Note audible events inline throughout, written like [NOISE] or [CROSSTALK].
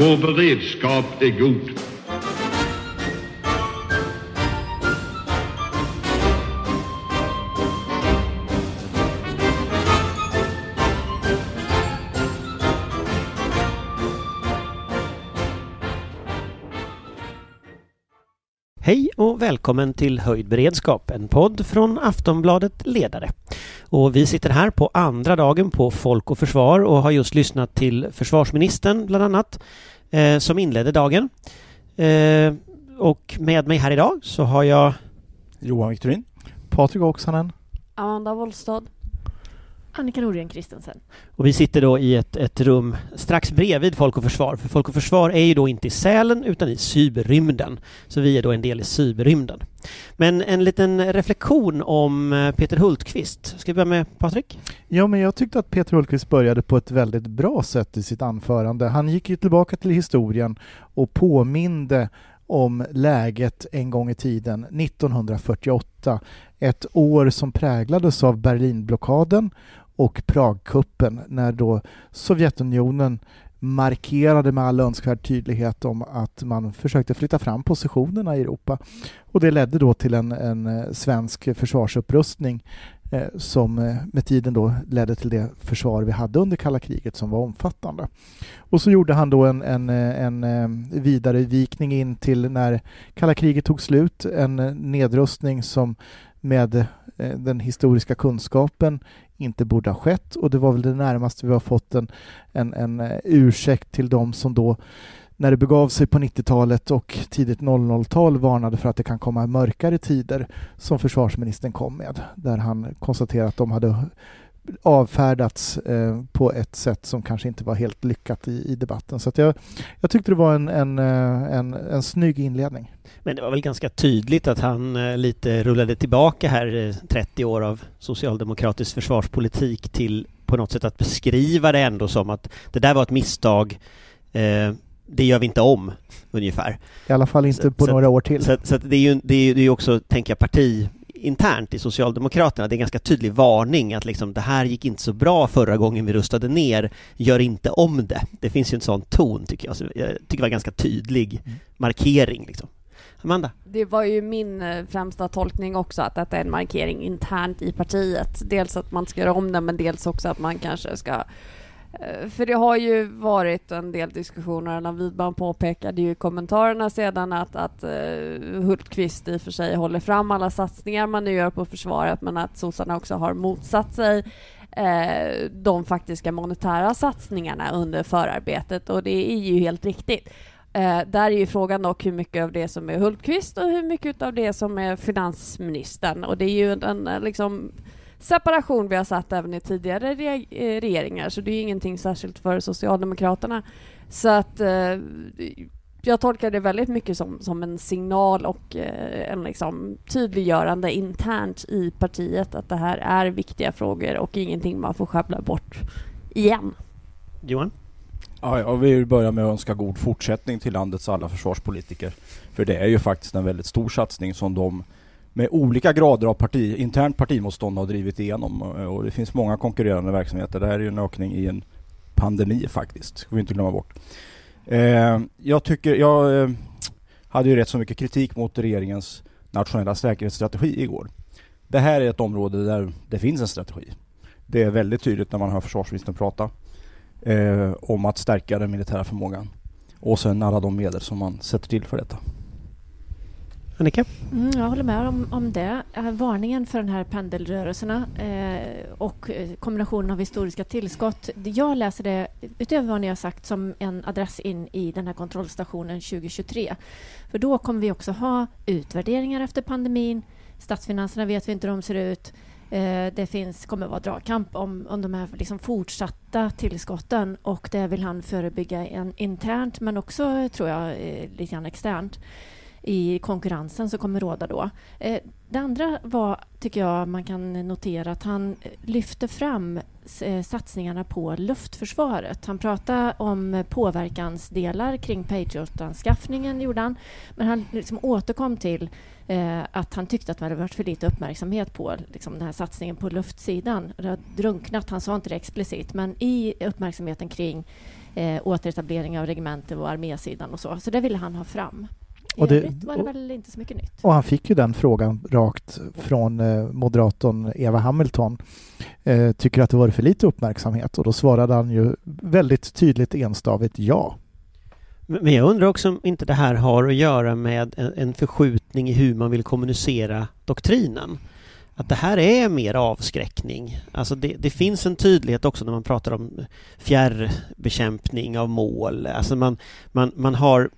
Vår beredskap är god. Hej och välkommen till Höjd beredskap, en podd från Aftonbladet Ledare. Och vi sitter här på andra dagen på Folk och Försvar och har just lyssnat till försvarsministern bland annat eh, som inledde dagen. Eh, och med mig här idag så har jag Johan Victorin. Patrik Oksanen. Amanda Wollstad. Annika Norgren Kristensen. Och vi sitter då i ett, ett rum strax bredvid Folk och Försvar. För Folk och Försvar är ju då inte i Sälen utan i cyberrymden. Så vi är då en del i cyberrymden. Men en liten reflektion om eh, Peter Hultqvist. Ska vi börja med Patrik? Ja, men jag tyckte att Peter Hultqvist började på ett väldigt bra sätt i sitt anförande. Han gick ju tillbaka till historien och påminde om läget en gång i tiden, 1948. Ett år som präglades av Berlinblockaden och Pragkuppen när då Sovjetunionen markerade med all önskvärd tydlighet om att man försökte flytta fram positionerna i Europa. Och det ledde då till en, en eh, svensk försvarsupprustning eh, som eh, med tiden då ledde till det försvar vi hade under kalla kriget som var omfattande. Och så gjorde han då en, en, eh, en, en vidarevikning in till när kalla kriget tog slut, en nedrustning som med den historiska kunskapen inte borde ha skett. Och det var väl det närmaste vi har fått en, en, en eh, ursäkt till de som då när det begav sig på 90-talet och tidigt 00-tal varnade för att det kan komma mörkare tider som försvarsministern kom med, där han konstaterade att de hade avfärdats eh, på ett sätt som kanske inte var helt lyckat i, i debatten. Så jag, jag tyckte det var en, en, en, en snygg inledning. Men det var väl ganska tydligt att han eh, lite rullade tillbaka här 30 år av socialdemokratisk försvarspolitik till på något sätt att beskriva det ändå som att det där var ett misstag eh, det gör vi inte om, ungefär. I alla fall inte så, på så några år till. Så, så det är ju det är, det är också, tänker jag, parti internt i Socialdemokraterna. Det är en ganska tydlig varning att liksom, det här gick inte så bra förra gången vi rustade ner, gör inte om det. Det finns ju en sån ton tycker jag. Så jag tycker det var en ganska tydlig mm. markering. Liksom. Amanda? Det var ju min eh, främsta tolkning också, att detta är en markering internt i partiet. Dels att man ska göra om det, men dels också att man kanske ska Eh, för det har ju varit en del diskussioner, Allan Widman påpekade ju i kommentarerna sedan att, att uh, Hultqvist i och för sig håller fram alla satsningar man nu gör på försvaret, men att sossarna också har motsatt sig uh, de faktiska monetära satsningarna under förarbetet och det är ju helt riktigt. Uh, där är ju frågan dock hur mycket av det som är Hultqvist och hur mycket av det som är finansministern och det är ju en, en liksom separation vi har satt även i tidigare re eh, regeringar, så det är ingenting särskilt för Socialdemokraterna. Så att eh, jag tolkar det väldigt mycket som, som en signal och eh, en liksom tydliggörande internt i partiet att det här är viktiga frågor och ingenting man får sjabbla bort igen. Johan? Ja, jag vill börja med att önska god fortsättning till landets alla försvarspolitiker. För det är ju faktiskt en väldigt stor satsning som de med olika grader av parti, internt partimotstånd har drivit igenom eh, och det finns många konkurrerande verksamheter. Det här är ju en ökning i en pandemi faktiskt, ska vi inte glömma bort. Eh, jag tycker, jag eh, hade ju rätt så mycket kritik mot regeringens nationella säkerhetsstrategi igår. Det här är ett område där det finns en strategi. Det är väldigt tydligt när man hör försvarsministern prata eh, om att stärka den militära förmågan och sen alla de medel som man sätter till för detta. Annika? Mm, jag håller med om, om det. Eh, varningen för den här pendelrörelserna eh, och eh, kombinationen av historiska tillskott. Jag läser det, utöver vad ni har sagt, som en adress in i den här kontrollstationen 2023. För då kommer vi också ha utvärderingar efter pandemin. Statsfinanserna vet vi inte hur de ser ut. Eh, det finns, kommer att vara dragkamp om, om de här liksom fortsatta tillskotten och det vill han förebygga en, internt men också, tror jag, eh, lite grann externt i konkurrensen som kommer råda då. Eh, det andra var, tycker jag, man kan notera att han eh, lyfte fram eh, satsningarna på luftförsvaret. Han pratade om påverkansdelar kring Patriot-anskaffningen, gjorde han. Men han liksom återkom till eh, att han tyckte att det hade varit för lite uppmärksamhet på liksom, den här satsningen på luftsidan. Det har drunknat, han sa inte det explicit, men i uppmärksamheten kring eh, återetablering av regementen och armésidan och så. Så det ville han ha fram. Och det- övrigt var det väl inte så mycket nytt. Och han fick ju den frågan rakt från eh, moderatorn Eva Hamilton. Eh, tycker att det var för lite uppmärksamhet och då svarade han ju väldigt tydligt enstavigt ja. Men men jag undrar också om inte det här har att göra med en, en förskjutning i hur man vill kommunicera doktrinen. Att det här är mer avskräckning. Alltså det, det finns en tydlighet också när man pratar om fjärrbekämpning av mål. Alltså man, man, man, har,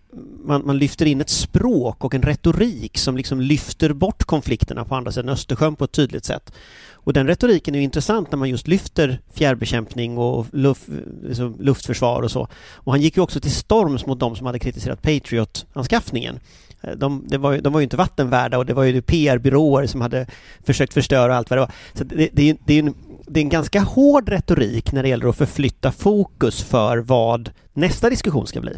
man, man lyfter in ett språk och en retorik som liksom lyfter bort konflikterna på andra sidan Östersjön på ett tydligt sätt. Och den retoriken är ju intressant när man just lyfter fjärrbekämpning och luft, liksom luftförsvar och så. Och han gick ju också till storms mot de som hade kritiserat Patriot-anskaffningen. Eh, de, det var, ju- de var ju inte vattenvärda och det var ju PR-byråer som hade försökt förstöra allt vad det var. Så det, det, är det, är en, det är en ganska hård retorik när det gäller att förflytta fokus för vad nästa diskussion ska bli.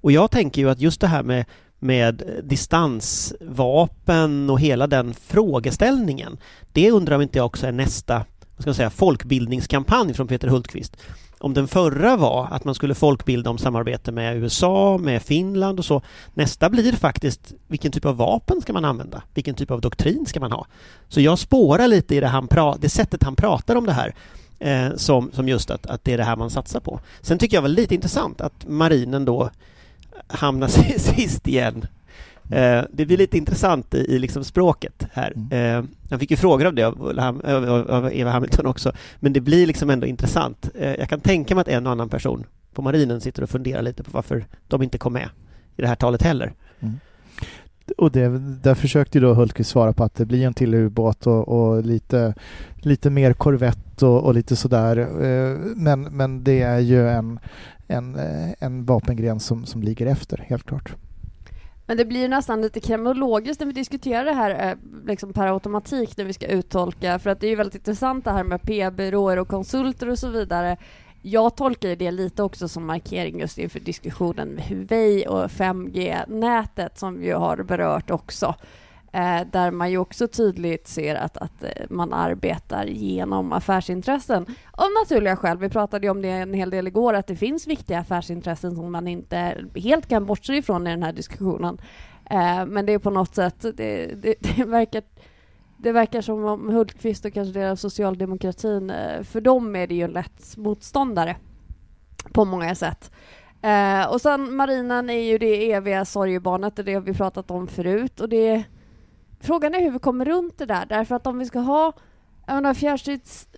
Och jag tänker ju att just det här med, med distansvapen och hela den frågeställningen, det undrar om inte jag också är nästa vad ska jag säga, folkbildningskampanj från Peter Hultqvist. Om den förra var att man skulle folkbilda om samarbete med USA, med Finland och så. Nästa blir faktiskt vilken typ av vapen ska man använda? Vilken typ av doktrin ska man ha? Så jag spårar lite i det, han pra- det sättet han pratar om det här eh, som, som just att, att det är det här man satsar på. Sen tycker jag var lite intressant att marinen då hamnar [LAUGHS] sist igen. Eh, det blir lite intressant i, i liksom språket här. Eh, han fick ju frågor av det av, av, av, Eva Hamilton också, men det blir liksom ändå intressant. Eh, jag kan tänka mig att en och annan person på marinen sitter och funderar lite på varför de inte kom med i det här talet heller. Och det, där försökte ju då Hultqvist svara på att det blir en till ubåt och, och lite, lite mer korvett och, och lite sådär. Eh, Men, men det är ju en, en, eh, en vapengren som, som ligger efter, helt klart. Men det blir ju nästan lite kriminologiskt när vi diskuterar det här eh, liksom per automatik när vi ska uttolka, för att det är ju väldigt intressant det här med p-byråer och konsulter och så vidare. Jag tolkar det lite också som markering just inför diskussionen med Huawei och 5G-nätet som vi har berört också. Eh, där man ju också tydligt ser att, att eh, man arbetar genom affärsintressen. Av naturliga skäl. Vi pratade ju om det en hel del igår, att det finns viktiga affärsintressen som man inte helt kan bortse ifrån i den här diskussionen. Eh, men det är på något sätt, det, det, [LAUGHS] det verkar det verkar som om Hultqvist och kanske deras socialdemokratin, eh, för dem är det ju en lätt motståndare på många sätt. Eh, och sen marinen är ju det eviga sorgebarnet, och det har vi pratat om förut. Och det, frågan är hur vi kommer runt det där, därför att om vi ska ha jag menar, fjärrstrids,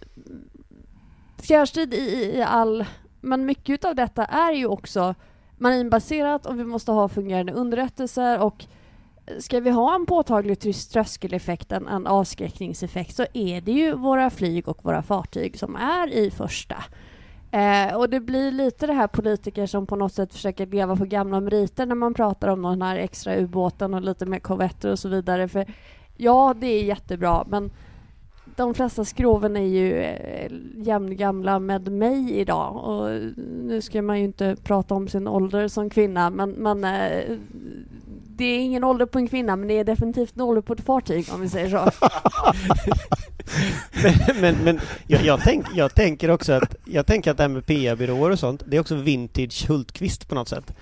fjärrstrid i, i all... Men mycket av detta är ju också marinbaserat och vi måste ha fungerande underrättelser och ska vi ha en påtaglig tröskeleffekt, en, en avskräckningseffekt, så är det ju våra flyg och våra fartyg som är i första. Eh, och det blir lite det här politiker som på något sätt försöker leva på gamla meriter när man pratar om den här extra ubåten och lite mer korvetter och så vidare. För ja, det är jättebra, men de flesta skroven är ju eh, jämngamla med mig idag och nu ska man ju inte prata om sin ålder som kvinna men, men eh, det är ingen ålder på en kvinna men det är definitivt en ålder på ett fartyg om vi säger så. [LAUGHS] Men, men, men jag, jag, tänk, jag tänker också att jag tänker att det här med PR-byråer och sånt, det är också vintage Hultqvist på något sätt.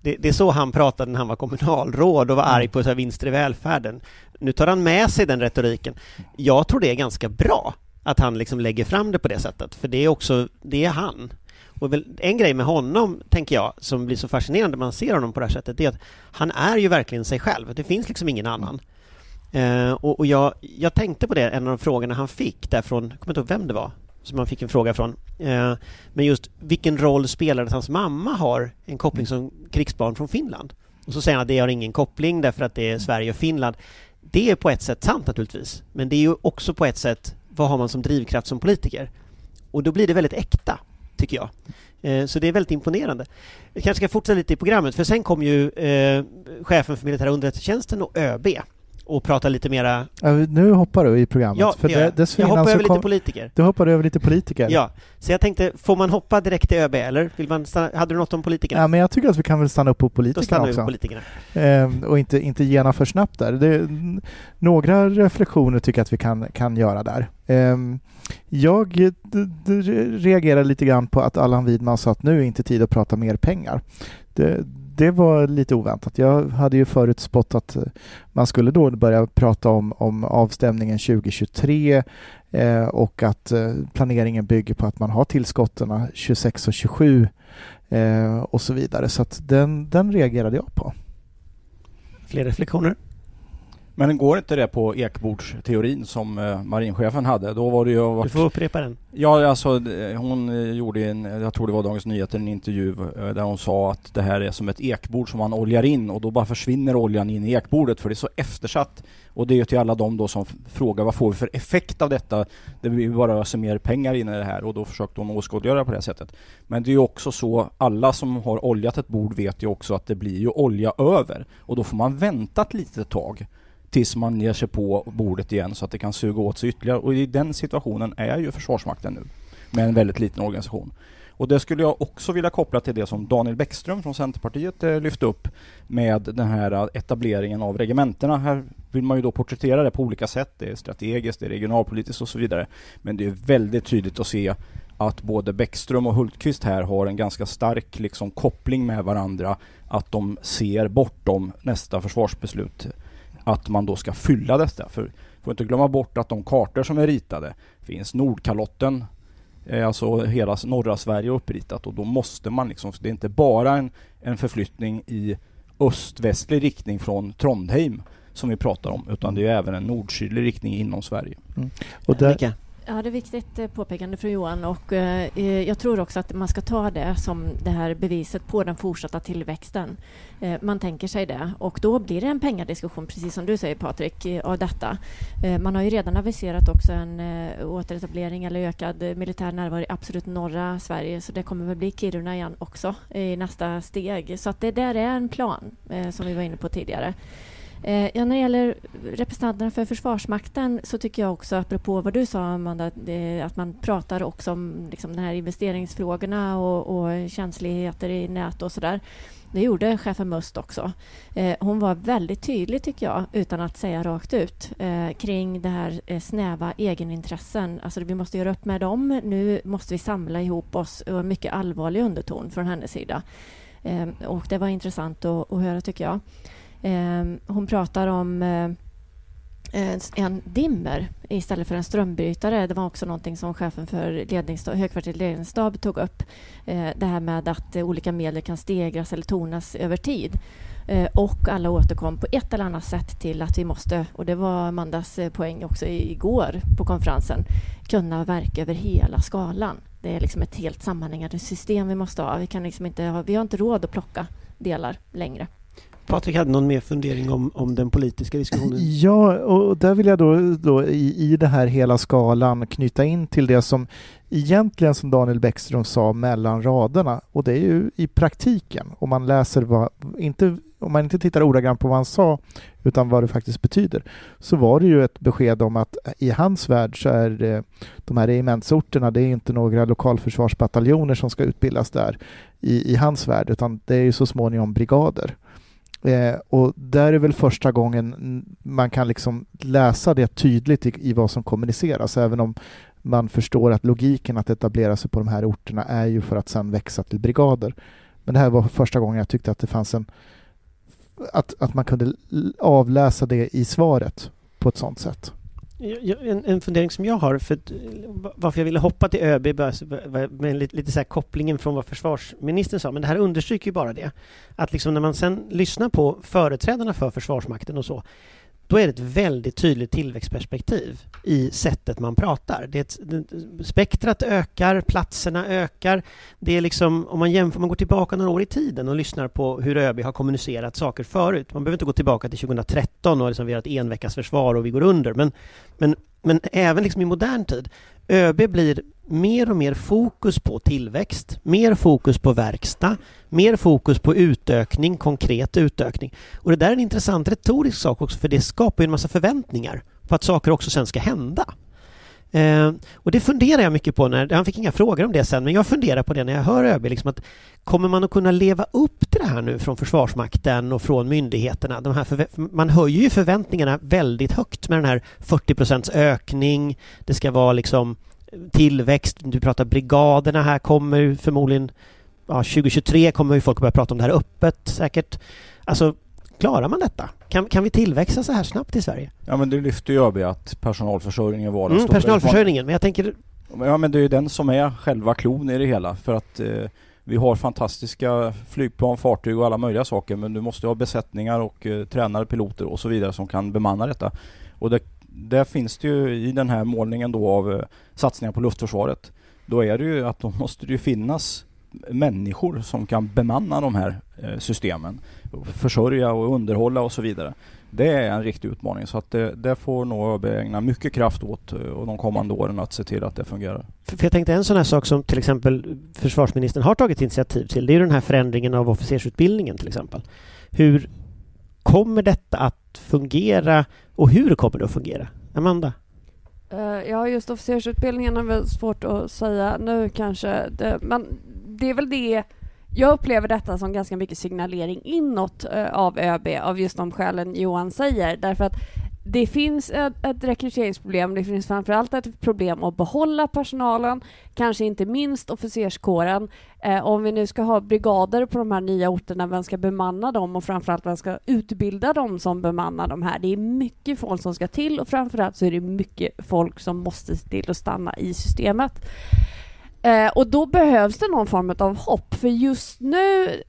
Det, det är så han pratade när han var kommunalråd och var arg på så här vinster i välfärden. Nu tar han med sig den retoriken. Jag tror det är ganska bra att han liksom lägger fram det på det sättet, för det är också, det är han. Och en grej med honom, tänker jag, som blir så fascinerande när man ser honom på det här sättet, det är att han är ju verkligen sig själv. Det finns liksom ingen annan. Eh, och och jag, jag tänkte på det, en av de frågorna han fick därifrån, jag kommer inte ihåg vem det var, som han fick en fråga från. Eh, men just vilken roll spelar det att hans mamma har en koppling som krigsbarn från Finland? Och så säger han att det har ingen koppling därför att det är Sverige och Finland. Det är på ett sätt sant naturligtvis, men det är ju också på ett sätt vad har man som drivkraft som politiker? Och då blir det väldigt äkta. tycker jag. Eh, så det är väldigt imponerande. Vi kanske ska fortsätta lite i programmet, för sen kom ju eh, chefen för militära underrättelsetjänsten och ÖB och prata lite mera... Ja, nu hoppar du i programmet. Ja, för det jag. jag hoppar över lite politiker. Du hoppar över lite politiker? Ja, så jag tänkte, får man hoppa direkt till ÖB eller? Vill man stanna, hade du något om politikerna? Ja, men jag tycker att vi kan väl stanna upp på politikerna också. på politikerna. Ehm, och inte, inte gena för snabbt där. Det, några reflektioner tycker jag att vi kan, kan göra där. Ehm, jag reagerar lite grann på att Allan Widman sa att nu är inte tid att prata mer pengar. Det, det var lite oväntat. Jag hade ju förutspått att eh, man skulle då börja prata om, om avstämningen 2023 eh, och att eh, planeringen bygger på att man har tillskotten 26 och 27 eh, och så vidare. Så att den, den reagerade jag på. Fler reflektioner? Men går inte det på ekbordsteorin som eh, marinchefen hade? Då var det ju... Du får upprepa den. Ja, alltså hon eh, gjorde en, jag tror det var Dagens Nyheter, en intervju eh, där hon sa att det här är som ett ekbord som man oljar in och då bara försvinner oljan in i ekbordet för det är så eftersatt. Och det är ju till alla de då som frågar vad får vi för effekt av detta? Det blir bara öser mer pengar in i det här och då försökte hon åskådliggöra på det här sättet. Men det är ju också så, alla som har oljat ett bord vet ju också att det blir ju olja över och då får man vänta ett litet tag tills man ger sig på bordet igen så att det kan suga åt sig ytterligare. Och i den situationen är ju Försvarsmakten nu med en väldigt liten organisation. Och det skulle jag också vilja koppla till det som Daniel Bäckström från Centerpartiet eh, lyfte upp med den här eh, etableringen av regementena. Här vill man ju då porträttera det på olika sätt. Det är strategiskt, det är regionalpolitiskt och så vidare. Men det är väldigt tydligt att se att både Bäckström och Hultqvist här har en ganska stark liksom, koppling med varandra. Att de ser bortom nästa försvarsbeslut att man då ska fylla detta. För får inte glömma bort att de kartor som är ritade finns Nordkalotten, eh, alltså hela norra Sverige uppritat och då måste man liksom, det är inte bara en, en förflyttning i öst-västlig riktning från Trondheim som vi pratar om, utan det är även en nord-sydlig riktning inom Sverige. Och där? Ja, det är viktigt eh, påpekande från Johan och eh, eh, jag tror också att man ska ta det som det här beviset på den fortsatta tillväxten. Eh, man tänker sig det och då blir det en pengadiskussion, precis som du säger Patrik, av detta. Eh, man har ju redan aviserat också en eh, återetablering eller ökad militär närvaro i absolut norra Sverige så det kommer väl bli Kiruna igen också i nästa steg. Så att det där är en plan eh, som vi var inne på tidigare. Eh, ja, när det gäller representanterna för Försvarsmakten så tycker jag också, apropå vad du sa Amanda, det, att man pratar också om liksom, de här investeringsfrågorna och, och känsligheter i nät och sådär. Det gjorde chefen Must också. Eh, hon var väldigt tydlig, tycker jag, utan att säga rakt ut, eh, kring det här eh, snäva egenintressen. Alltså, vi måste göra upp med dem. Nu måste vi samla ihop oss. Och en mycket allvarlig underton från hennes sida. Eh, och det var intressant att, att höra, tycker jag. Eh, hon pratar om eh, eh en- dimmer istället för en strömbrytare. Det var också någonting som chefen för ledningsstab, högkvarterets ledningsstab tog upp. Eh, det här med att eh, olika medel kan stegras eller tonas över tid. Eh, och alla återkom på ett eller annat sätt till att vi måste, och det var Amandas eh, poäng också i- igår på konferensen, kunna verka över hela skalan. Det är liksom ett helt sammanhängande system vi måste ha. Vi, kan liksom inte ha, vi har inte råd att plocka delar längre. Patrik hade någon mer fundering om, om den politiska diskussionen? Ja, och där vill jag då, då i, i det här hela skalan knyta in till det som egentligen som Daniel Bäckström sa mellan raderna och det är ju i praktiken om man läser vad, inte, om man inte tittar ordagrant på vad han sa utan vad det faktiskt betyder så var det ju ett besked om att i hans värld så är det, de här regementsorterna det är inte några lokalförsvarsbataljoner som ska utbildas där i, i hans värld utan det är ju så småningom brigader. Eh, och där är väl första gången man kan liksom läsa det tydligt i, i vad som kommuniceras, även om man förstår att logiken att etablera sig på de här orterna är ju för att sen växa till brigader. Men det här var första gången jag tyckte att det fanns en att, att man kunde avläsa det i svaret på ett sådant sätt. En, en fundering som jag har, för varför jag ville hoppa till ÖB med lite, lite så här kopplingen från vad försvarsministern sa, men det här understryker ju bara det. Att liksom när man sen lyssnar på företrädarna för Försvarsmakten och så, då är det ett väldigt tydligt tillväxtperspektiv i sättet man pratar. Det ett, spektrat ökar, platserna ökar. Det är liksom, om man jämför, man går tillbaka några år i tiden och lyssnar på hur ÖB har kommunicerat saker förut. Man behöver inte gå tillbaka till 2013 och liksom vi har ett enveckasförsvar och vi går under, men, men, men även liksom i modern tid. ÖB blir mer och mer fokus på tillväxt, mer fokus på verkstad, mer fokus på utökning, konkret utökning. Och det där är en intressant retorisk sak också för det skapar ju en massa förväntningar på att saker också sen ska hända. Eh, och det funderar jag mycket på när, han fick inga frågor om det sen, men jag funderar på det när jag hör ÖB, liksom att kommer man att kunna leva upp till det här nu från Försvarsmakten och från myndigheterna? De här man höjer ju förväntningarna väldigt högt med den här 40 procents ökning, det ska vara liksom tillväxt, du pratar brigaderna här kommer förmodligen, ja 2023 kommer ju folk börja prata om det här öppet säkert. Alltså Klarar man detta? Kan, kan vi tillväxa så här snabbt i Sverige? Ja men det lyfter ju ÖB att personalförsörjningen var mm, Personalförsörjningen, men jag tänker... Ja men det är ju den som är själva klon i det hela för att eh, vi har fantastiska flygplan, fartyg och alla möjliga saker men du måste ha besättningar och eh, tränare, piloter och så vidare som kan bemanna detta. Och det, där finns det ju i den här målningen då av eh, satsningar på luftförsvaret. Då är det ju att då måste det ju finnas människor som kan bemanna de här eh, systemen. Försörja och underhålla och så vidare. Det är en riktig utmaning så att det, det får nog ÖB ägna mycket kraft åt och eh, de kommande åren att se till att det fungerar. För jag tänkte en sån här sak som till exempel försvarsministern har tagit initiativ till det är den här förändringen av officersutbildningen till exempel. Hur kommer detta att fungera och hur kommer det att fungera? Amanda? Ja, just officersutbildningen är väl svårt att säga nu kanske. Det, men det är väl det jag upplever detta som ganska mycket signalering inåt eh, av ÖB av just de skälen Johan säger. Därför att det finns ett, ett rekryteringsproblem. Det finns framförallt ett problem att behålla personalen, kanske inte minst officerskåren. Eh, om vi nu ska ha brigader på de här nya orterna, vem ska bemanna dem och framförallt vem ska utbilda dem som bemannar de här? Det är mycket folk som ska till och framförallt så är det mycket folk som måste se till att stanna i systemet. Eh, och då behövs det någon form av hopp, för just nu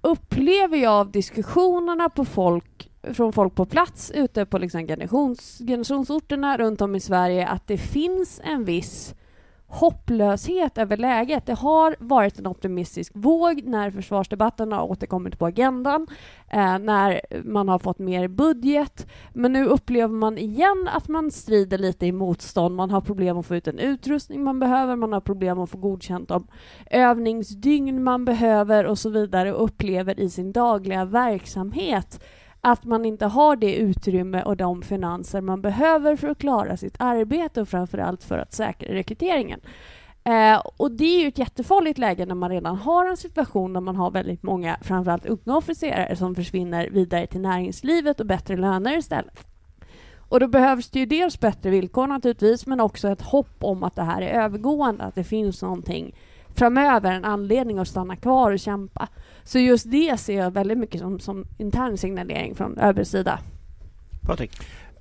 upplever jag av diskussionerna på folk, från folk på plats ute på liksom generations, generationsorterna runt om i Sverige att det finns en viss hopplöshet över läget. Det har varit en optimistisk våg när försvarsdebatten har återkommit på agendan, eh, när man har fått mer budget. Men nu upplever man igen att man strider lite i motstånd. Man har problem att få ut den utrustning man behöver, man har problem att få godkänt om övningsdygn man behöver och så vidare och upplever i sin dagliga verksamhet att man inte har det utrymme och de finanser man behöver för att klara sitt arbete och framförallt för att säkra rekryteringen. Eh, och det är ju ett jättefarligt läge när man redan har en situation där man har väldigt många, framförallt unga officerare, som försvinner vidare till näringslivet och bättre löner istället. Och då behövs det ju dels bättre villkor naturligtvis, men också ett hopp om att det här är övergående, att det finns någonting framöver, en anledning att stanna kvar och kämpa. Så just det ser jag väldigt mycket som, som intern signalering från ÖBs sida. Patrik?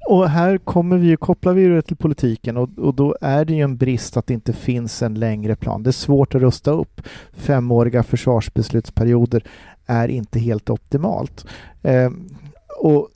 Och här kommer vi, kopplar vi det till politiken och, och, då är det ju en brist att det inte finns en längre plan. Det är svårt att rusta upp. Femåriga försvarsbeslutsperioder är inte helt optimalt. Eh, och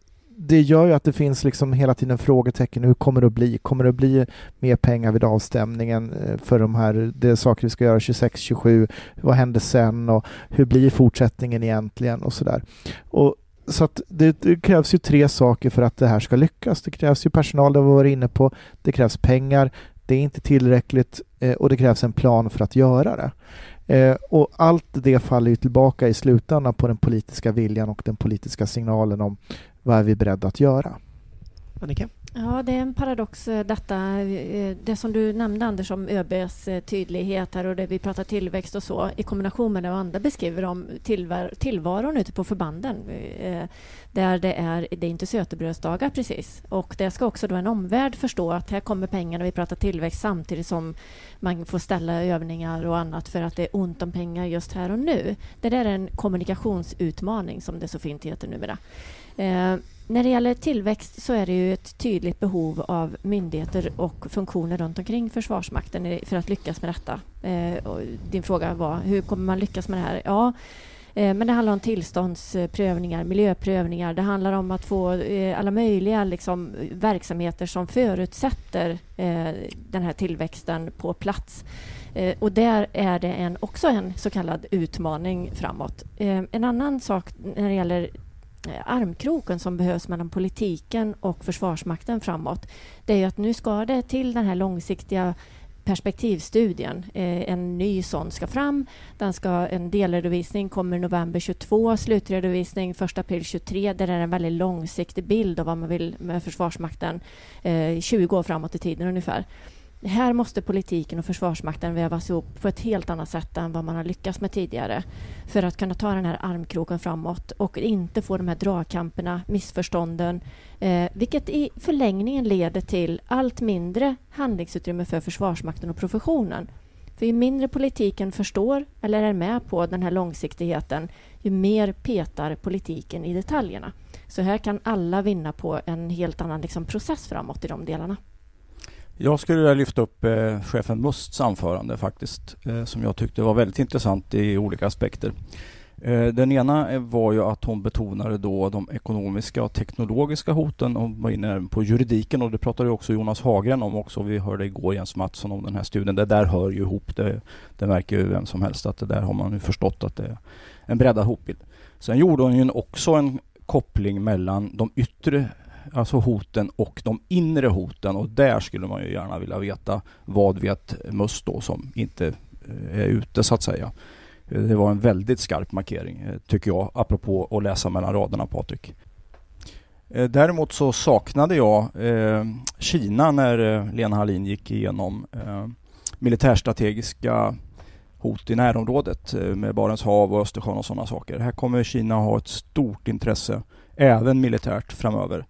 det gör ju att det finns liksom hela tiden frågetecken. Hur kommer det att bli? Kommer det att bli mer pengar vid avstämningen eh, för de här det saker vi ska göra 26, 27? Vad händer sen och hur blir fortsättningen egentligen och sådär. Och så att det, det, krävs ju tre saker för att det här ska lyckas. Det krävs ju personal, det har vi varit inne på. Det krävs pengar. Det är inte tillräckligt eh, och det krävs en plan för att göra det. Eh, och allt det faller ju tillbaka i slutändan på den politiska viljan och den politiska signalen om vad är vi beredda att göra? Annika? Ja, det är en paradox eh, detta. Eh, det som du nämnde Anders om ÖBs eh, tydlighet här och det vi pratar tillväxt och så i kombination med det andra beskriver om tillvar tillvaron ute på förbanden. Där det är, det är inte sötebrödsdagar precis. Och det ska också då en omvärld förstå att här kommer pengarna, vi pratar tillväxt samtidigt som man får ställa övningar och annat för att det är ont om pengar just här och nu. Det där är en kommunikationsutmaning som det så fint heter numera. Eh, när det gäller tillväxt så är det ju ett tydligt behov av myndigheter och funktioner runt omkring Försvarsmakten för att lyckas med detta. Eh, din fråga var hur kommer man lyckas med det här? Ja, eh, men det handlar om tillståndsprövningar, miljöprövningar. Det handlar om att få eh, alla möjliga liksom, verksamheter som förutsätter eh, den här tillväxten på plats. Eh, och där är det en, också en så kallad utmaning framåt. Eh, en annan sak när det gäller Eh, armkroken som behövs mellan politiken och Försvarsmakten framåt det är ju att nu ska det till den här långsiktiga perspektivstudien. Eh, en ny sån ska fram. Den ska, en delredovisning kommer november 22, slutredovisning 1 april 23. Där är en väldigt långsiktig bild av vad man vill med Försvarsmakten eh, 20 år framåt i tiden ungefär. Här måste politiken och Försvarsmakten vävas ihop på ett helt annat sätt än vad man har lyckats med tidigare för att kunna ta den här armkroken framåt och inte få de här dragkamperna, missförstånden eh, vilket i förlängningen leder till allt mindre handlingsutrymme för Försvarsmakten och professionen. För ju mindre politiken förstår eller är med på den här långsiktigheten ju mer petar politiken i detaljerna. Så här kan alla vinna på en helt annan liksom, process framåt i de delarna. Jag skulle vilja lyfta upp eh, chefen Musts anförande faktiskt, eh, som jag tyckte var väldigt intressant i olika aspekter. Eh, den ena eh, var ju att hon betonade då de ekonomiska och teknologiska hoten och var inne på juridiken och det pratade också Jonas Hagren om också. Vi hörde igår Jens Mattsson om den här studien. Det där hör ju ihop. Det, det märker ju vem som helst att det där har man ju förstått att det är en breddad hotbild. Sen gjorde hon ju också en koppling mellan de yttre alltså hoten och de inre hoten och där skulle man ju gärna vilja veta vad vet Must då som inte eh, är ute så att säga. Det var en väldigt skarp markering eh, tycker jag apropå att läsa mellan raderna Patrik. Eh, däremot så saknade jag Kina när Lena Hallin gick igenom militärstrategiska hot i närområdet med Barents hav och Östersjön och sådana saker. Här kommer Kina ha ett stort intresse, även militärt framöver.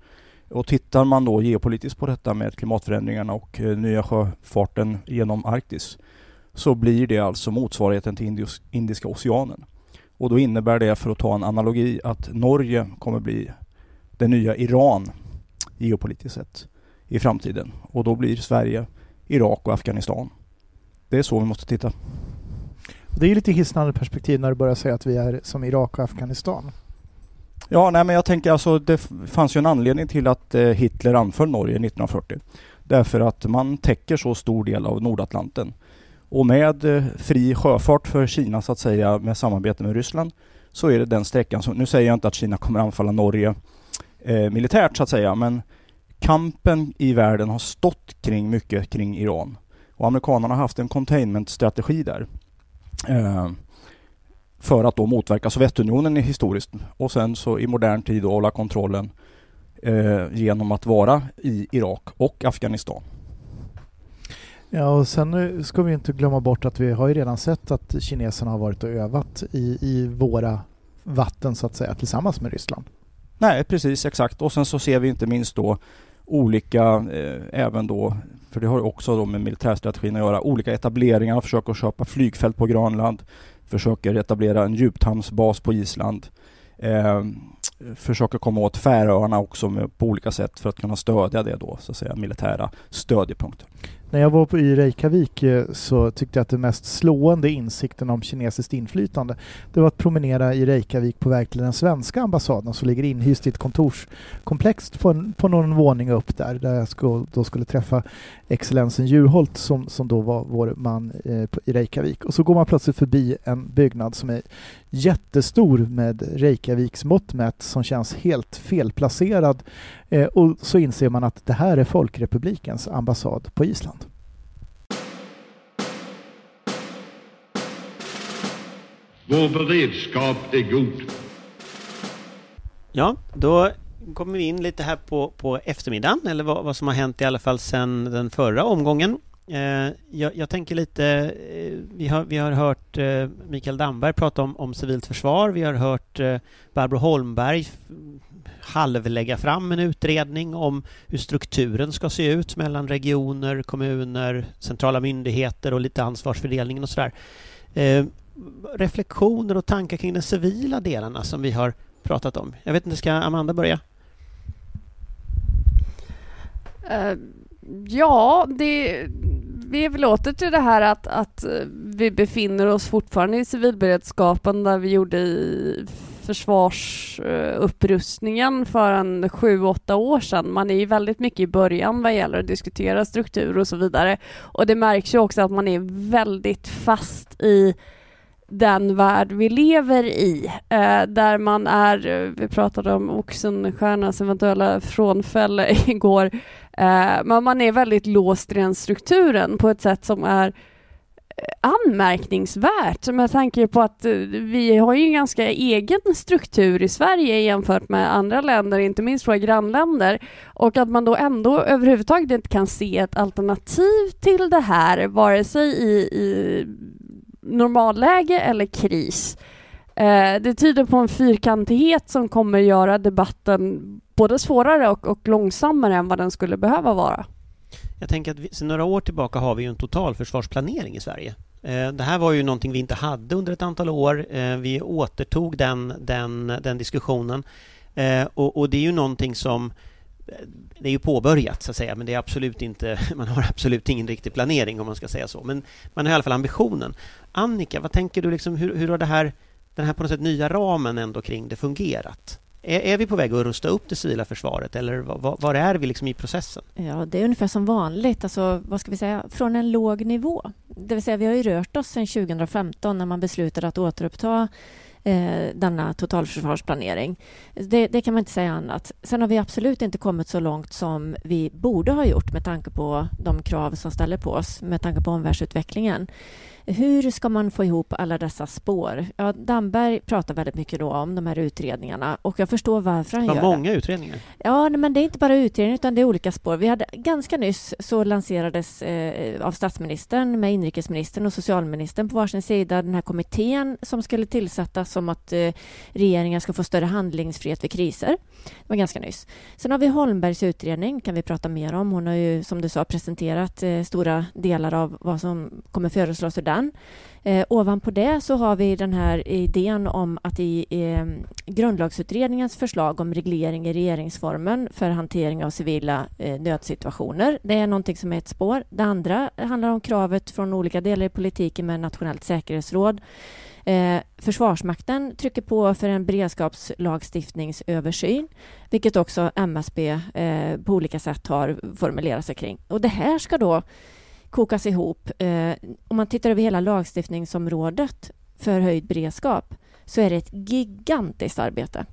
Och tittar man då geopolitiskt på detta med klimatförändringarna och eh, nya sjöfarten genom Arktis så blir det alltså motsvarigheten till Indiska oceanen. Och då innebär det, för att ta en analogi, att Norge kommer bli det nya Iran geopolitiskt sett i framtiden. Och då blir Sverige Irak och Afghanistan. Det är så vi måste titta. Det är lite hisnande perspektiv när du börjar säga att vi är som Irak och Afghanistan. Ja, nej men jag tänker alltså det fanns ju en anledning till att eh, Hitler anföll Norge 1940. Därför att man täcker så stor del av Nordatlanten. Och med eh, fri sjöfart för Kina så att säga med samarbete med Ryssland så är det den sträckan som, nu säger jag inte att Kina kommer anfalla Norge eh, militärt så att säga, men kampen i världen har stått kring mycket kring Iran. Och amerikanerna har haft en containment-strategi där. Eh, för att då motverka Sovjetunionen historiskt och sen så i modern tid då hålla kontrollen eh, genom att vara i Irak och Afghanistan. Ja, och sen ska vi inte glömma bort att vi har ju redan sett att kineserna har varit och övat i, i våra vatten så att säga tillsammans med Ryssland. Nej, precis exakt. Och sen så ser vi inte minst då olika, eh, även då, för det har också då med militärstrategin att göra, olika etableringar, försöka köpa flygfält på Grönland, försöker etablera en djuphamnsbas på Island. Eh, försöker komma åt Färöarna också med, på olika sätt för att kunna stödja det då, så att säga, militära stödjepunkter. När jag var på i Reykjavik eh, så tyckte jag att den mest slående insikten om kinesiskt inflytande det var att promenera i Reykjavik på väg till den svenska ambassaden som ligger inhyst i ett kontorskomplex på, en, på någon våning upp där, där jag skulle, då skulle träffa excellensen Juholt som, som då var vår man eh, i Reykjavik. Och så går man plötsligt förbi en byggnad som är jättestor med Reykjaviks mått mätt som känns helt felplacerad Eh, och så inser man att det här är Folkrepublikens ambassad på Island. Vår beredskap är god. Ja, då kommer vi in lite här på, på eftermiddagen, eller vad, vad som har hänt i alla fall sedan den förra omgången. Eh, jag, jag, tänker lite, eh, vi, har, vi har hört eh, Mikael Damberg prata om, om civilt försvar, vi har hört eh, Barbro Holmberg halvlägga fram en utredning om hur strukturen ska se ut mellan regioner, kommuner, centrala myndigheter och lite ansvarsfördelningen och sådär. Eh, reflektioner och tankar kring de civila delarna alltså, som vi har pratat om. Jag vet inte, ska Amanda börja? Uh, ja, det, vi är väl åter till det här att, att eh, vi befinner oss fortfarande i civilberedskapen där vi gjorde i försvarsupprustningen för en sju, åtta år sedan. Man är ju väldigt mycket i början vad gäller att diskutera struktur och så vidare. Och det märks ju också att man är väldigt fast i den värld vi lever i, eh, där man är, eh, vi pratade om Oxenstiernas eventuella frånfälle [LAUGHS] igår, eh, men man är väldigt låst i den strukturen på ett sätt som är eh, anmärkningsvärt med tanke på att eh, vi har ju en ganska egen struktur i Sverige jämfört med andra länder, inte minst våra grannländer. Och att man då ändå överhuvudtaget inte kan se ett alternativ till det här, vare sig i, i normalläge eller kris. Eh, det tyder på en fyrkantighet som kommer göra debatten både svårare och, och långsammare än vad den skulle behöva vara. Jag tänker att vi, sedan några år tillbaka har vi ju en totalförsvarsplanering i Sverige. Eh, det här var ju någonting vi inte hade under ett antal år. Eh, vi återtog den, den, den diskussionen. Eh, och, och, det är ju någonting som det är ju påbörjat så att säga, men det är absolut inte, [LAUGHS] man har absolut ingen riktig planering om man ska säga så. Men man har i alla fall ambitionen. Annika, vad tänker du liksom, hur, hur har det här, den här på något sätt nya ramen ändå kring det fungerat? Är, är vi på väg att rusta upp det civila försvaret eller var, var är vi liksom i processen? Ja, det är ungefär som vanligt, alltså, vad ska vi säga, från en låg nivå. Det vill säga, vi har ju rört oss sedan 2015 när man beslutade att återuppta eh, denna totalförsvarsplanering. Det, det, kan man inte säga annat. Sen har vi absolut inte kommit så långt som vi borde ha gjort med tanke på de krav som ställer på oss, med tanke på omvärldsutvecklingen. Hur ska man få ihop alla dessa spår? Ja, Damberg pratar väldigt mycket då om de här utredningarna och jag förstår varför han det gör många utredningar. Ja, men det är inte bara utredningar utan det är olika spår. Vi hade ganska nyss så lanserades eh, av statsministern med inrikesministern och socialministern på varsin sida den här kommittén som skulle tillsättas som att eh, regeringen ska få större handlingsfrihet vid kriser. Det var ganska nyss. Sen har vi Holmbergs utredning, kan vi prata mer om. Hon har ju, som du sa, presenterat eh, stora delar av vad som kommer föreslås ur den. Eh, ovanpå det så har vi den här idén om att i eh, grundlagsutredningens förslag om reglering i regeringsformen för hantering av civila eh, nödsituationer. Det är någonting som är ett spår. Det andra handlar om kravet från olika delar i politiken med nationellt säkerhetsråd. Eh, Försvarsmakten trycker på för en beredskapslagstiftningsöversyn, vilket också MSB eh, på olika sätt har formulerat sig kring. Och det här ska då kokas ihop. Eh, om man tittar över hela lagstiftningsområdet för höjd beredskap så är det ett gigantiskt arbete.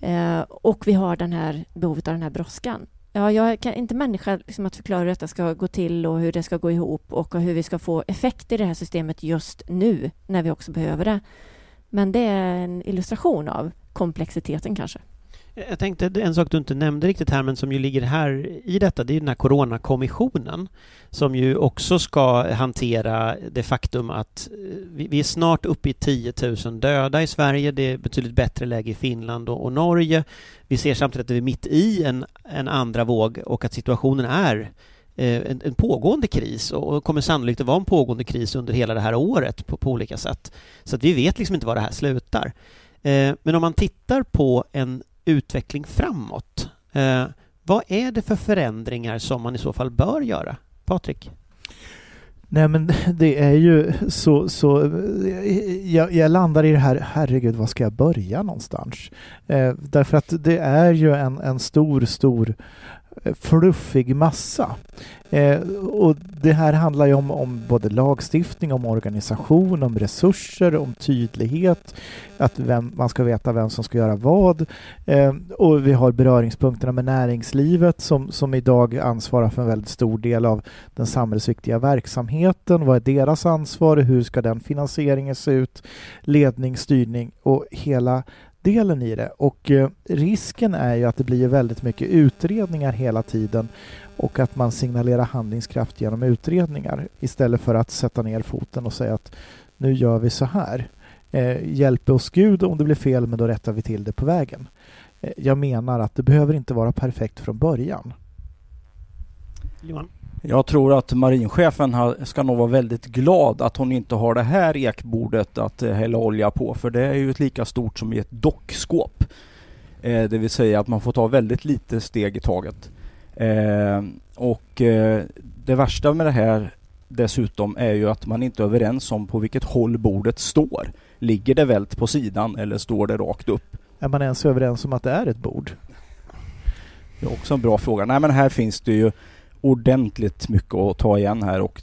Eh, och vi har den här behovet av den här brådskan. Ja, jag är inte människa liksom att förklara hur detta ska gå till och hur det ska gå ihop och hur vi ska få effekt i det här systemet just nu när vi också behöver det. Men det är en illustration av komplexiteten kanske. Jag tänkte en sak du inte nämnde riktigt här men som ju ligger här i detta, det är ju den här Coronakommissionen som ju också ska hantera det faktum att eh, vi är snart uppe i 10 000 döda i Sverige. Det är betydligt bättre läge i Finland och, Norge. Vi ser samtidigt att vi är mitt i en, en andra våg och att situationen är eh, en, en, pågående kris och kommer sannolikt att vara en pågående kris under hela det här året på, på olika sätt. Så att vi vet liksom inte var det här slutar. Eh, men om man tittar på en utveckling framåt. Eh, vad är det för förändringar som man i så fall bör göra? Patrik? Nej men [LAUGHS] det är ju så, så eh, jag, jag, landar i det här, herregud var ska jag börja någonstans? Eh, därför att det är ju en, en stor, stor fluffig massa. Eh, och det här handlar ju om, om både lagstiftning, om organisation, om resurser, om tydlighet, att vem, man ska veta vem som ska göra vad. Eh, och vi har beröringspunkterna med näringslivet som, som idag ansvarar för en väldigt stor del av den samhällsviktiga verksamheten. Vad är deras ansvar? Hur ska den finansieringen se ut? Ledning, styrning och hela delen i det. Och eh, risken är ju att det blir väldigt mycket utredningar hela tiden och att man signalerar handlingskraft genom utredningar istället för att sätta ner foten och säga att nu gör vi så här. Eh, hjälp oss Gud om det blir fel, men då rättar vi till det på vägen. Eh, jag menar att det behöver inte vara perfekt från början. Johan? Jag tror att marinchefen ska nog vara väldigt glad att hon inte har det här ekbordet att eh, hälla olja på, för det är ju ett lika stort som i ett dockskåp. Eh, det vill säga att man får ta väldigt lite steg i taget. Eh, och eh, det värsta med det här dessutom är ju att man inte är överens om på vilket håll bordet står. Ligger det vält på sidan eller står det rakt upp? Är man ens överens om att det är ett bord? Det är också en bra fråga. Nej men här finns det ju ordentligt mycket att ta igen här och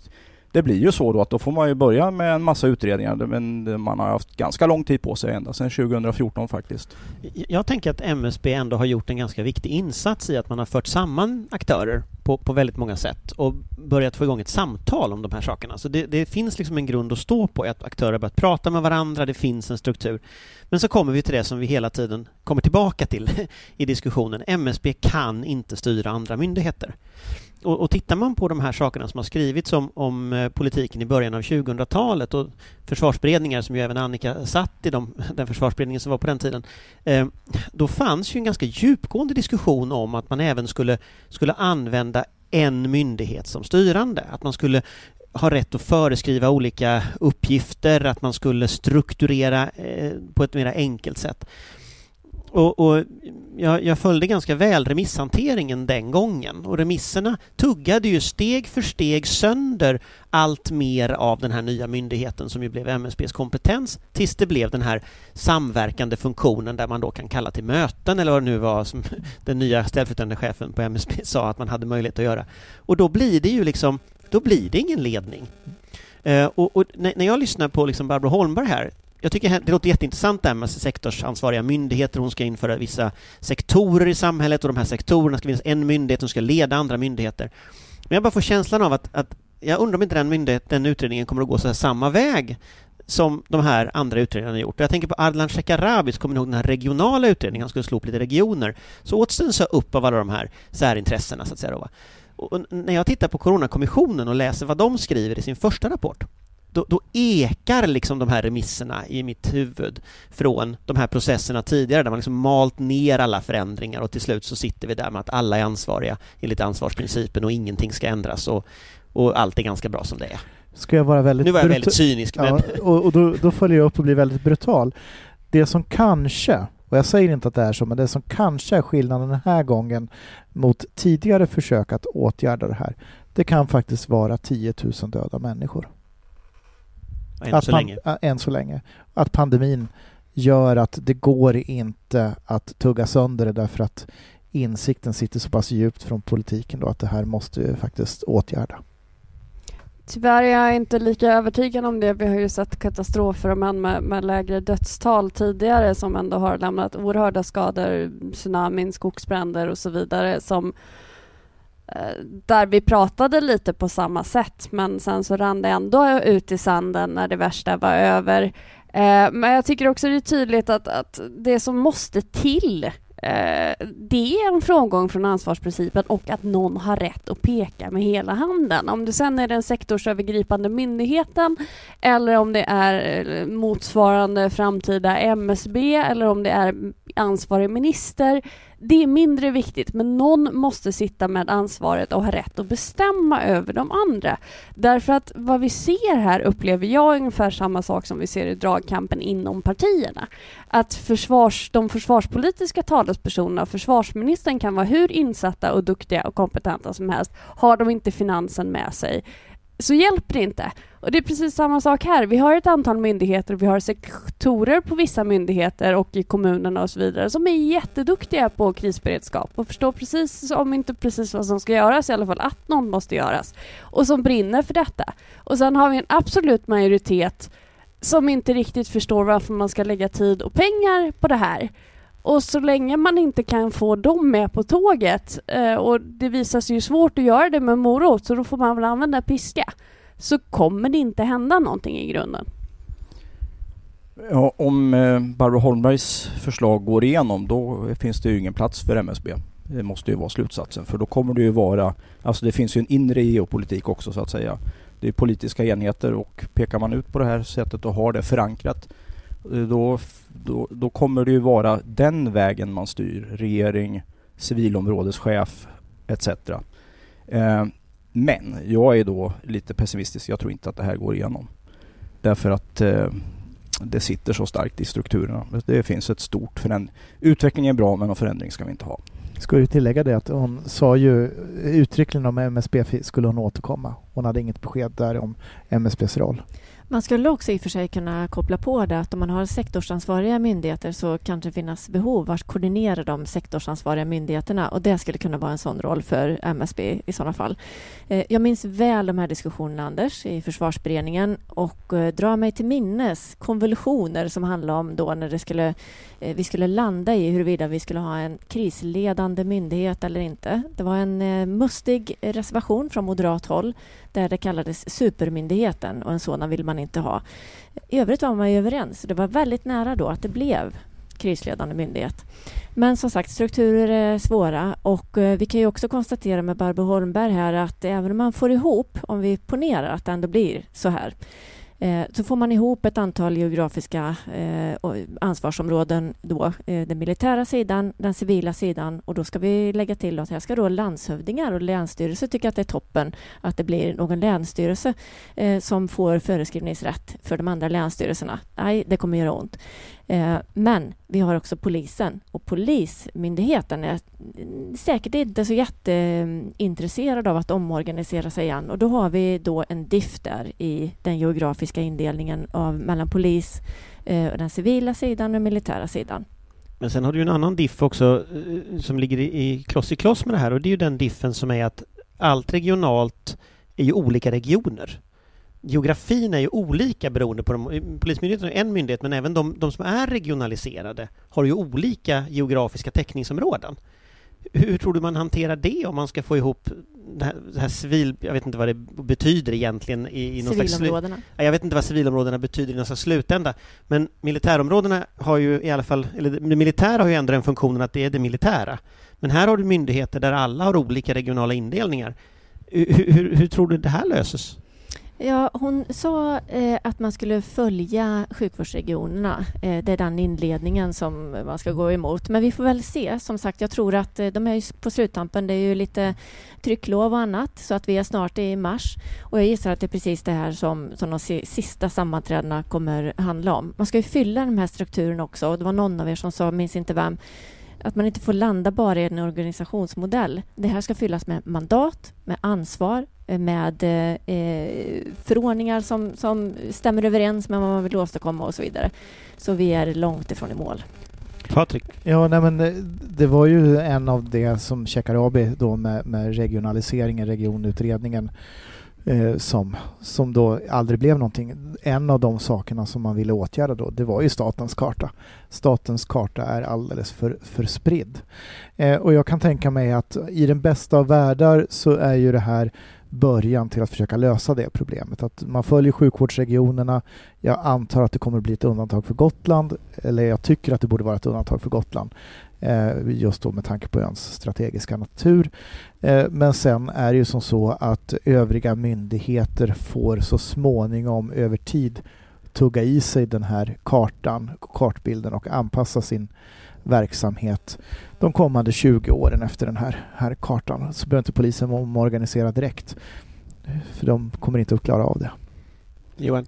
det blir ju så då att då får man ju börja med en massa utredningar men man har haft ganska lång tid på sig ända sedan 2014 faktiskt. Jag tänker att MSB ändå har gjort en ganska viktig insats i att man har fört samman aktörer på, på väldigt många sätt och börjat få igång ett samtal om de här sakerna. Så det, det finns liksom en grund att stå på, att aktörer har börjat prata med varandra, det finns en struktur. Men så kommer vi till det som vi hela tiden kommer tillbaka till [LAUGHS] i diskussionen. MSB kan inte styra andra myndigheter. Och, och tittar man på de här sakerna som har skrivits om, om eh, politiken i början av 2000-talet och försvarsberedningar som ju även Annika satt i de, [LAUGHS] den försvarsberedningen som var på den tiden, eh, då fanns ju en ganska djupgående diskussion om att man även skulle, skulle använda en myndighet som styrande, att man skulle ha rätt att föreskriva olika uppgifter, att man skulle strukturera eh, på ett mer enkelt sätt. Och, och jag, jag, följde ganska väl remisshanteringen den gången och remisserna tuggade ju steg för steg sönder allt mer av den här nya myndigheten som ju blev MSBs kompetens tills det blev den här samverkande funktionen där man då kan kalla till möten eller vad det nu var som [LAUGHS] den nya ställföreträdande chefen på MSB [LAUGHS] sa att man hade möjlighet att göra. Och då blir det ju liksom, då blir det ingen ledning. Uh, och, och, när jag lyssnar på liksom Barbro Holmberg här jag tycker det låter jätteintressant det här med sektorsansvariga myndigheter. Hon ska införa vissa sektorer i samhället och de här sektorerna ska finnas en myndighet som ska leda andra myndigheter. Men jag bara får känslan av att, att jag undrar om inte den, myndighet, den utredningen kommer att gå så samma väg som de här andra utredningarna har gjort. Jag tänker på Ardalan Shekarabi, kommer ni ihåg den här regionala utredningen? Han skulle slå upp lite regioner. Så åts den så upp av alla de här särintressena, så att säga. Då, och när jag tittar på Coronakommissionen och läser vad de skriver i sin första rapport, då, då, ekar liksom de här remisserna i mitt huvud från de här processerna tidigare där man liksom malt ner alla förändringar och till slut så sitter vi där med att alla är ansvariga enligt ansvarsprincipen och ingenting ska ändras och, och allt är ganska bra som det är. Ska jag vara väldigt nu var jag väldigt cynisk. Men... Ja, och, och då, då följer jag upp och blir väldigt brutal. Det som kanske, och jag säger inte att det är så, men det som kanske är skillnaden den här gången mot tidigare försök att åtgärda det här, det kan faktiskt vara 10 000 döda människor. Än så länge. Än så länge. Att pandemin gör att det går inte att tugga sönder det därför att insikten sitter så pass djupt från politiken då att det här måste vi faktiskt åtgärda. Tyvärr är jag inte lika övertygad om det. Vi har ju sett katastrofer men med, med lägre dödstal tidigare som ändå har lämnat oerhörda skador, tsunamin, skogsbränder och så vidare som Eh, där vi pratade lite på samma sätt men sen så rann det ändå ut i sanden när det värsta var över. Eh, men jag tycker också det är tydligt att, att det som måste till eh, det är en frångång från ansvarsprincipen och att någon har rätt att peka med hela handen. Om det sen är den sektorsövergripande myndigheten eller om det är eh, motsvarande framtida MSB eller om det är ansvarig minister det är mindre viktigt, men någon måste sitta med ansvaret och ha rätt att bestämma över de andra. Därför att vad vi ser här upplever jag ungefär samma sak som vi ser i dragkampen inom partierna. Att försvars, de försvarspolitiska talespersonerna och försvarsministern kan vara hur insatta och duktiga och kompetenta som helst. Har de inte finansen med sig så hjälper det inte. Och det är precis samma sak här. Vi har ett antal myndigheter, vi har sektorer på vissa myndigheter och i kommunerna och så vidare som är jätteduktiga på krisberedskap och förstår precis, om inte precis vad som ska göras, i alla fall att någon måste göras och som brinner för detta. Och sen har vi en absolut majoritet som inte riktigt förstår varför man ska lägga tid och pengar på det här. Och så länge man inte kan få dem med på tåget eh, och det visar sig ju svårt att göra det med morot så då får man väl använda piska så kommer det inte hända någonting i grunden. Ja, om eh, Barbro Holmbergs förslag går igenom då finns det ju ingen plats för MSB. Det måste ju vara slutsatsen för då kommer det ju vara, alltså det finns ju en inre geopolitik också så att säga. Det är politiska enheter och pekar man ut på det här sättet och har det förankrat Eh, då, då, då kommer det ju vara den vägen man styr. Regering, civilområdeschef etc. Eh, men jag är då lite pessimistisk. Jag tror inte att det här går igenom. Därför att eh, det sitter så starkt i strukturerna. Det finns ett stort förändring. Utvecklingen är bra men någon förändring ska vi inte ha. Ska ju tillägga det att hon sa ju uttryckligen om MSB skulle hon återkomma. Hon hade inget besked där om MSBs roll. Man skulle också i och för sig kunna koppla på det att om man har sektorsansvariga myndigheter så kanske det finnas behov att koordinera de sektorsansvariga myndigheterna och det skulle kunna vara en sån roll för MSB i sådana fall. Eh, jag minns väl de här diskussionerna, Anders, i försvarsberedningen och eh, drar mig till minnes konvulsioner som handlade om då när det skulle, eh, vi skulle landa i huruvida vi skulle ha en krisledande myndighet eller inte. Det var en mustig reservation från moderat håll där det kallades supermyndigheten och en sådan vill man inte ha. I övrigt var man ju överens. Det var väldigt nära då att det blev krisledande myndighet. Men som sagt, strukturer är svåra och eh, vi kan ju också konstatera med Barbro Holmberg här att även om man får ihop, om vi ponerar att det ändå blir så här, Eh, så får man ihop ett antal geografiska eh, ansvarsområden då, eh, den militära sidan, den civila sidan och då ska vi lägga till att här ska då landshövdingar och länsstyrelser tycka att det är toppen att det blir någon länsstyrelse eh, som får föreskrivningsrätt för de andra länsstyrelserna. Nej, det kommer göra ont. Eh, men vi har också polisen och Polismyndigheten. Är mm, säkert inte så jätteintresserad av att omorganisera sig igen. Och då har vi då en diff där i den geografiska indelningen av mellan polis, eh, den civila sidan och den militära sidan. Men sen har du en annan diff också eh, som ligger i kloss i kloss med det här. Och det är ju den diffen som är att allt regionalt är ju olika regioner geografin är ju olika beroende på de, Polismyndigheten är en myndighet men även de, de som är regionaliserade har ju olika geografiska täckningsområden. Hur tror du man hanterar det om man ska få ihop det här, det här civil... Jag vet inte vad det betyder egentligen i, i någon Civilområdena? Slags, jag vet inte vad civilområdena betyder i någon slags slutända. Men militärområdena har ju i alla fall... Eller det militära har ju ändå den funktionen att det är det militära. Men här har du myndigheter där alla har olika regionala indelningar. Hur, hur, hur tror du det här löses? Ja, hon sa eh, att man skulle följa sjukvårdsregionerna. Eh, det är den inledningen som man ska gå emot. Men vi får väl se. Som sagt, jag tror att eh, de är på sluttampen. Det är ju lite trycklov och annat, så att vi är snart i mars. Och jag gissar att det är precis det här som, som de sista sammanträdena kommer handla om. Man ska ju fylla den här strukturen också. Och det var någon av er som sa, minns inte vem, att man inte får landa bara i en organisationsmodell. Det här ska fyllas med mandat, med ansvar, med eh, förordningar som, som stämmer överens med vad man vill åstadkomma och så vidare. Så vi är långt ifrån i mål. Patrik? Ja, nej, men eh, det var ju en av det som Shekarabi då med, med regionaliseringen, regionutredningen eh, som, som då aldrig blev någonting. En av de sakerna som man ville åtgärda då, det var ju statens karta. Statens karta är alldeles för, för spridd. Eh, och jag kan tänka mig att i den bästa av världar så är ju det här början till att försöka lösa det problemet. Att man följer sjukvårdsregionerna. Jag antar att det kommer att bli ett undantag för Gotland, eller jag tycker att det borde vara ett undantag för Gotland, Eh, just då med tanke på öns strategiska natur. Eh, men sen är det ju som så att övriga myndigheter får så småningom över tid tugga i sig den här kartan, kartbilden och anpassa sin verksamhet de kommande 20 åren efter den här, här kartan. Så behöver inte polisen omorganisera direkt. För de kommer inte att klara av det. Johan?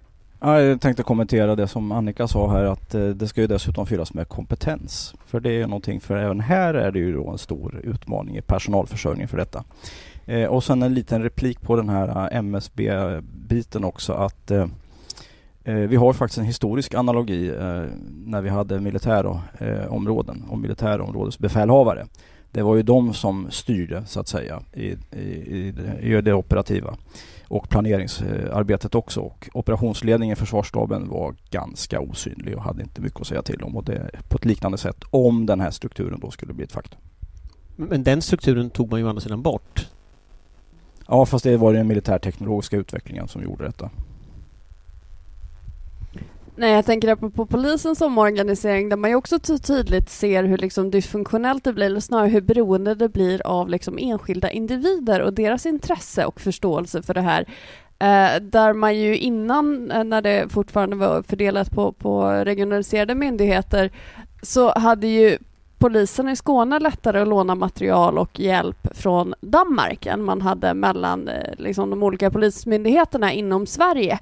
Jag tänkte kommentera det som Annika sa här att eh, det ska ju dessutom fyllas med kompetens. För det är någonting, för även här är det ju då en stor utmaning i personalförsörjningen för detta. Eh, och sen en liten replik på den här eh, MSB-biten också att eh, eh, vi har faktiskt en historisk analogi eh, när vi hade militärområden och militärområdesbefälhavare. Det var ju de som styrde så att säga i, i, i det operativa och planeringsarbetet också. Och operationsledningen i försvarsstaben var ganska osynlig och hade inte mycket att säga till om. Och det på ett liknande sätt om den här strukturen då skulle bli ett faktum. Men den strukturen tog man ju å andra sidan bort. Ja, fast det var den militärteknologiska utvecklingen som gjorde detta. Nej, jag tänker på, på polisens omorganisering där man ju också tydligt ser hur liksom dysfunktionellt det blir, eller snarare hur beroende det blir av liksom enskilda individer och deras intresse och förståelse för det här. Eh, där man ju innan, eh, när det fortfarande var fördelat på, på regionaliserade myndigheter, så hade ju polisen i Skåne lättare att låna material och hjälp från Danmark än man hade mellan eh, liksom, de olika polismyndigheterna inom Sverige.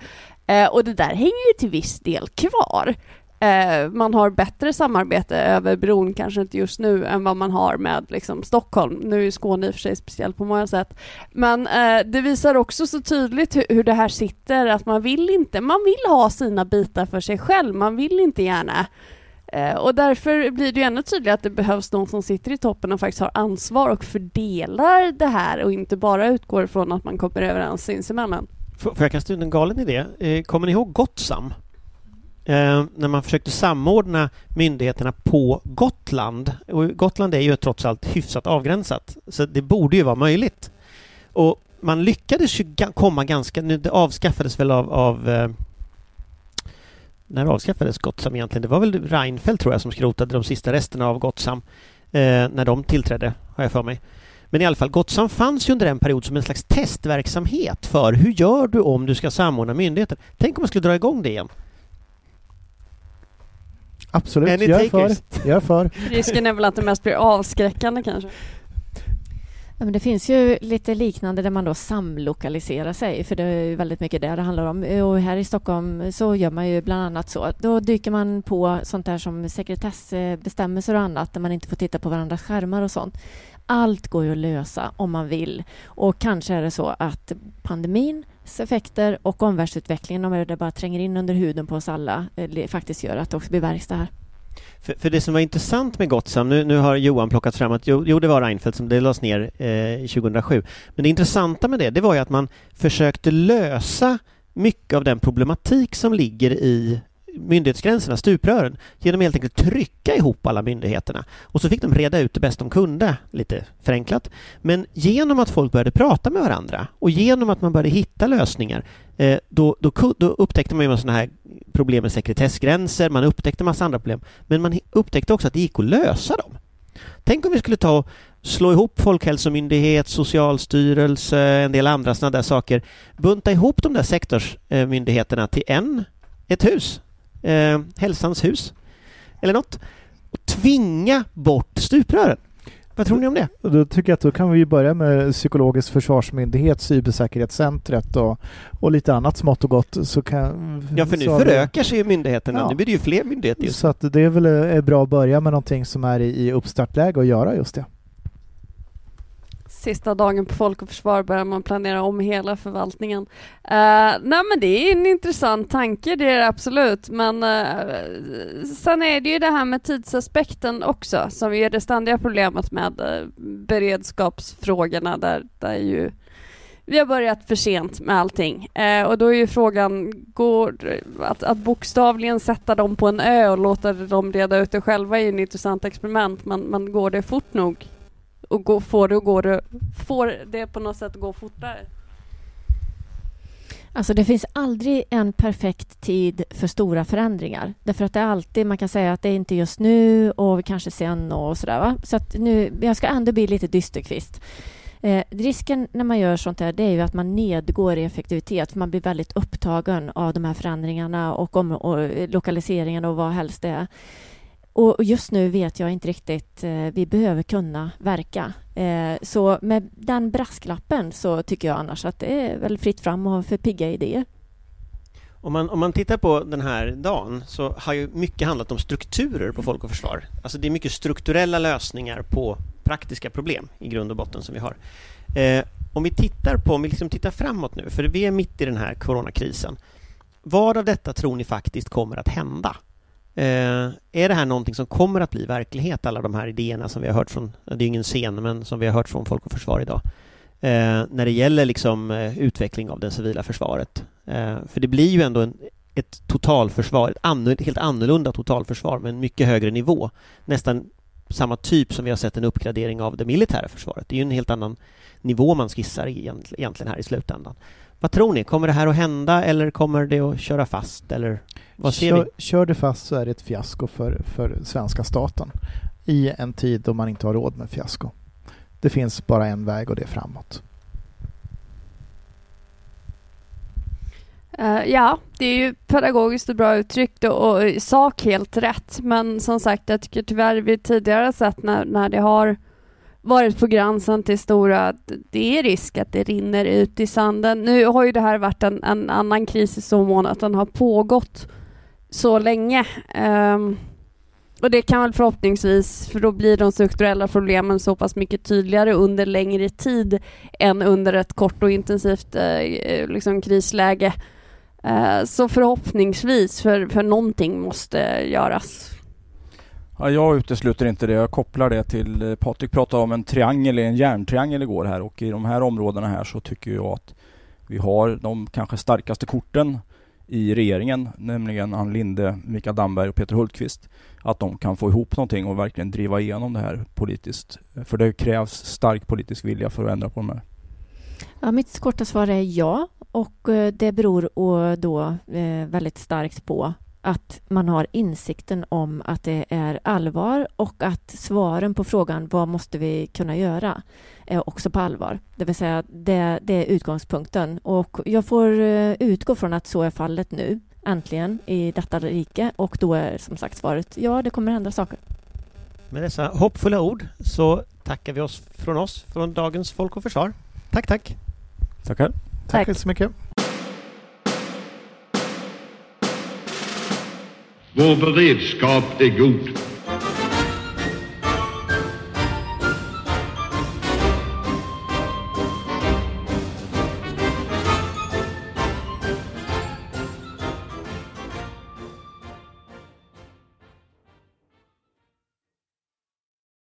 Eh, och det där hänger ju till viss del kvar. Eh, man har bättre samarbete över bron, kanske inte just nu, än vad man har med liksom, Stockholm. Nu är Skåne i och för sig speciellt på många sätt. Men eh, det visar också så tydligt hur, hur det här sitter, att man vill inte, man vill ha sina bitar för sig själv, man vill inte gärna eh, och därför blir det ju ännu tydligare att det behövs någon som sitter i toppen och faktiskt har ansvar och fördelar det här och inte bara utgår från att man kommer överens sinsemellan. Får jag kasta ut en galen idé? Eh, kommer ni ihåg Gotsam? Eh, när man försökte samordna myndigheterna på Gotland. Och Gotland är ju trots allt hyfsat avgränsat, så det borde ju vara möjligt. Och man lyckades ju komma ganska... Nu, det avskaffades väl av, av eh, när avskaffades Gotsam? egentligen? Det var väl Reinfeldt tror jag som skrotade de sista resterna av Gotsam eh, när de tillträdde, har jag för mig. Men i alla fall, Gottsam fanns ju under en period som en slags testverksamhet för hur gör du om du ska samordna myndigheter? Tänk om man skulle dra igång det igen? Absolut, jag är för. Jag är för. [LAUGHS] Risken är väl att det mest blir avskräckande kanske. Ja, men det finns ju lite liknande där man då samlokaliserar sig, för det är väldigt mycket det det handlar om. Och här i Stockholm så gör man ju bland annat så. Då dyker man på sånt där som sekretessbestämmelser och annat, där man inte får titta på varandras skärmar och sånt. Allt går ju att lösa om man vill. Och kanske är det så att pandemins effekter och omvärldsutvecklingen, om det bara tränger in under huden på oss alla, eh, faktiskt gör att det också blir verkstad här. För, för, det som var intressant med Gottsam, nu, nu har Johan plockat fram att jo, jo det var Reinfeldt som det lades ner eh, 2007. Men det intressanta med det, det var ju att man försökte lösa mycket av den problematik som ligger i myndighetsgränserna, stuprören, genom att helt enkelt trycka ihop alla myndigheterna. Och så fick de reda ut det bäst de kunde, lite förenklat. Men genom att folk började prata med varandra och genom att man började hitta lösningar, eh, då, då, då upptäckte man ju sådana här problem med sekretessgränser, man upptäckte massa andra problem, men man upptäckte också att det gick att lösa dem. Tänk om vi skulle ta och slå ihop Folkhälsomyndighet, Socialstyrelse, en del andra sådana där saker, bunta ihop de där sektorsmyndigheterna till en, ett hus eh, Hälsans hus eller något och tvinga bort stuprören. Vad tror ni om det? Då tycker jag att då kan vi börja med psykologisk försvarsmyndighet, cybersäkerhetscentret och, och lite annat smått och gott. Så kan, ja, för nu förökar sig ju myndigheterna. Ja. Nu blir det ju fler myndigheter. Just. Så att det är väl bra att börja med någonting som är i, i uppstartläge och göra just det. Sista dagen på Folk och Försvar börjar man planera om hela förvaltningen. Uh, nej men det är en intressant tanke, det är det absolut. Men uh, sen är det ju det här med tidsaspekten också som är det ständiga problemet med uh, beredskapsfrågorna där, där ju vi har börjat för sent med allting. Eh, och då är ju frågan, går, att, att bokstavligen sätta dem på en ö och låta dem reda ut det själva är ju ett intressant experiment, men, men går det fort nog? Och gå, får det att gå, får det på något sätt gå fortare? Alltså det finns aldrig en perfekt tid för stora förändringar. Därför att det är alltid, man kan säga att det är inte just nu och kanske sen och sådär. Va? Så att nu, jag ska ändå bli lite dysterkvist. Eh, risken när man gör sånt här, det är ju att man nedgår i effektivitet. För man blir väldigt upptagen av de här förändringarna och, om, och lokaliseringen och vad helst det är. Och just nu vet jag inte riktigt. Eh, vi behöver kunna verka. Eh, så med den brasklappen så tycker jag annars att det är väl fritt fram och för pigga idéer. Om man, om man tittar på den här dagen så har ju mycket handlat om strukturer på Folk och Försvar. Alltså det är mycket strukturella lösningar på praktiska problem i grund och botten som vi har. Eh, om vi tittar på, om vi liksom tittar framåt nu, för vi är mitt i den här coronakrisen. Vad av detta tror ni faktiskt kommer att hända? Eh, är det här någonting som kommer att bli verklighet, alla de här idéerna som vi har hört från, det är ingen scen, men som vi har hört från Folk och Försvar idag, eh, när det gäller liksom eh, utveckling av det civila försvaret? Eh, för det blir ju ändå en, ett totalförsvar, ett, annu, ett helt annorlunda totalförsvar med en mycket högre nivå. Nästan samma typ som vi har sett en uppgradering av det militära försvaret. Det är ju en helt annan nivå man skissar egentligen här i slutändan. Vad tror ni? Kommer det här att hända eller kommer det att köra fast? Eller vad ser kör, vi? Kör det fast så är det ett fiasko för, för svenska staten i en tid då man inte har råd med fiasko. Det finns bara en väg och det är framåt. Uh, ja, det är ju pedagogiskt och bra uttryckt och, och i sak helt rätt. Men som sagt, jag tycker tyvärr vi tidigare sett när, när det har varit på gränsen till stora, det är risk att det rinner ut i sanden. Nu har ju det här varit en, en annan kris i så mån att den har pågått så länge. Um, och det kan väl förhoppningsvis, för då blir de strukturella problemen så pass mycket tydligare under längre tid än under ett kort och intensivt eh, liksom krisläge. Eh, så förhoppningsvis, för, för någonting måste göras. Ja, jag utesluter inte det. Jag kopplar det till, eh, Patrik pratade om en triangel, en järntriangel igår här och i de här områdena här så tycker jag att vi har de kanske starkaste korten i regeringen, nämligen Ann Linde, Mikael Damberg och Peter Hultqvist. Att de kan få ihop någonting och verkligen driva igenom det här politiskt. För det krävs stark politisk vilja för att ändra på de här. Ja, mitt korta svar är ja och eh, det beror då eh, väldigt starkt på att man har insikten om att det är allvar och att svaren på frågan vad måste vi kunna göra är också på allvar. Det vill säga, det, det är utgångspunkten. Och jag får eh, utgå från att så är fallet nu, äntligen, i detta rike. Och då är som sagt svaret ja, det kommer hända saker. Med dessa hoppfulla ord så tackar vi oss från oss, från dagens Folk och Försvar. Tack, tack! Tackar! Tack, tack så mycket! Vår beredskap är god.